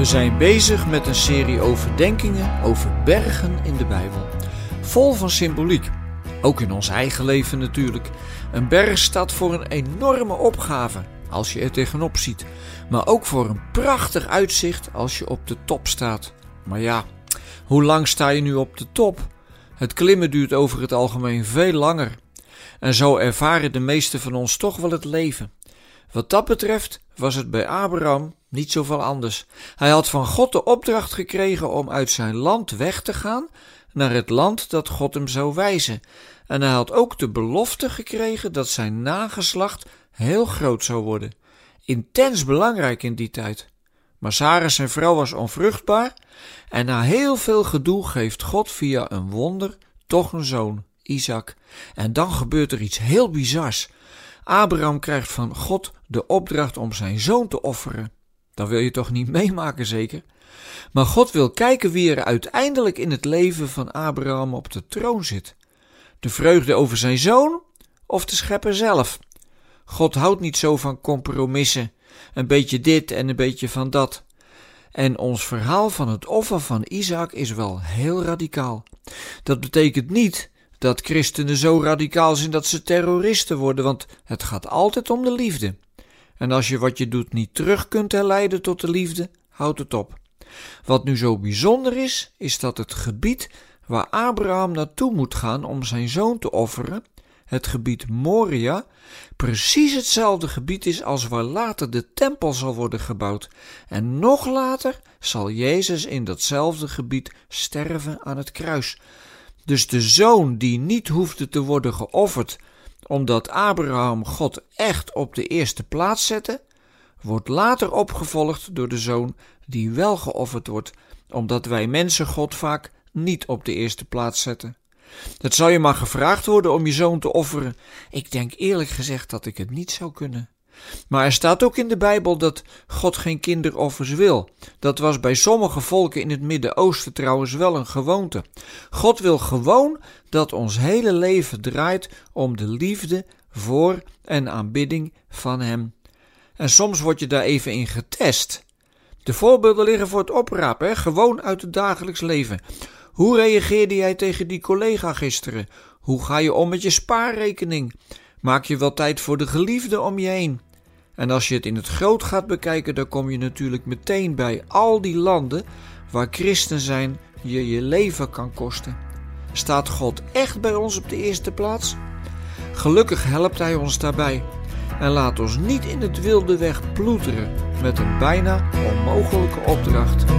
We zijn bezig met een serie overdenkingen over bergen in de Bijbel. Vol van symboliek. Ook in ons eigen leven natuurlijk. Een berg staat voor een enorme opgave als je er tegenop ziet. Maar ook voor een prachtig uitzicht als je op de top staat. Maar ja, hoe lang sta je nu op de top? Het klimmen duurt over het algemeen veel langer. En zo ervaren de meesten van ons toch wel het leven. Wat dat betreft was het bij Abraham niet zoveel anders. Hij had van God de opdracht gekregen om uit zijn land weg te gaan naar het land dat God hem zou wijzen. En hij had ook de belofte gekregen dat zijn nageslacht heel groot zou worden. Intens belangrijk in die tijd. Maar Sarah zijn vrouw was onvruchtbaar en na heel veel gedoe geeft God via een wonder toch een zoon, Isaac. En dan gebeurt er iets heel bizars. Abraham krijgt van God de opdracht om zijn zoon te offeren. Dat wil je toch niet meemaken, zeker? Maar God wil kijken wie er uiteindelijk in het leven van Abraham op de troon zit. De vreugde over zijn zoon of de schepper zelf? God houdt niet zo van compromissen, een beetje dit en een beetje van dat. En ons verhaal van het offer van Isaac is wel heel radicaal. Dat betekent niet dat christenen zo radicaal zijn dat ze terroristen worden, want het gaat altijd om de liefde. En als je wat je doet niet terug kunt herleiden tot de liefde, houd het op. Wat nu zo bijzonder is, is dat het gebied waar Abraham naartoe moet gaan om zijn zoon te offeren, het gebied Moria, precies hetzelfde gebied is als waar later de tempel zal worden gebouwd. En nog later zal Jezus in datzelfde gebied sterven aan het kruis. Dus de zoon die niet hoefde te worden geofferd, omdat Abraham God echt op de eerste plaats zette, wordt later opgevolgd door de zoon die wel geofferd wordt, omdat wij mensen God vaak niet op de eerste plaats zetten. Dat zou je maar gevraagd worden om je zoon te offeren. Ik denk eerlijk gezegd dat ik het niet zou kunnen. Maar er staat ook in de Bijbel dat God geen kinderoffers wil. Dat was bij sommige volken in het Midden-Oosten trouwens wel een gewoonte. God wil gewoon dat ons hele leven draait om de liefde voor en aanbidding van Hem. En soms word je daar even in getest. De voorbeelden liggen voor het oprapen, hè? gewoon uit het dagelijks leven. Hoe reageerde jij tegen die collega gisteren? Hoe ga je om met je spaarrekening? Maak je wel tijd voor de geliefde om je heen? En als je het in het groot gaat bekijken, dan kom je natuurlijk meteen bij al die landen waar christen zijn je je leven kan kosten. Staat God echt bij ons op de eerste plaats? Gelukkig helpt Hij ons daarbij. En laat ons niet in het wilde weg ploeteren met een bijna onmogelijke opdracht.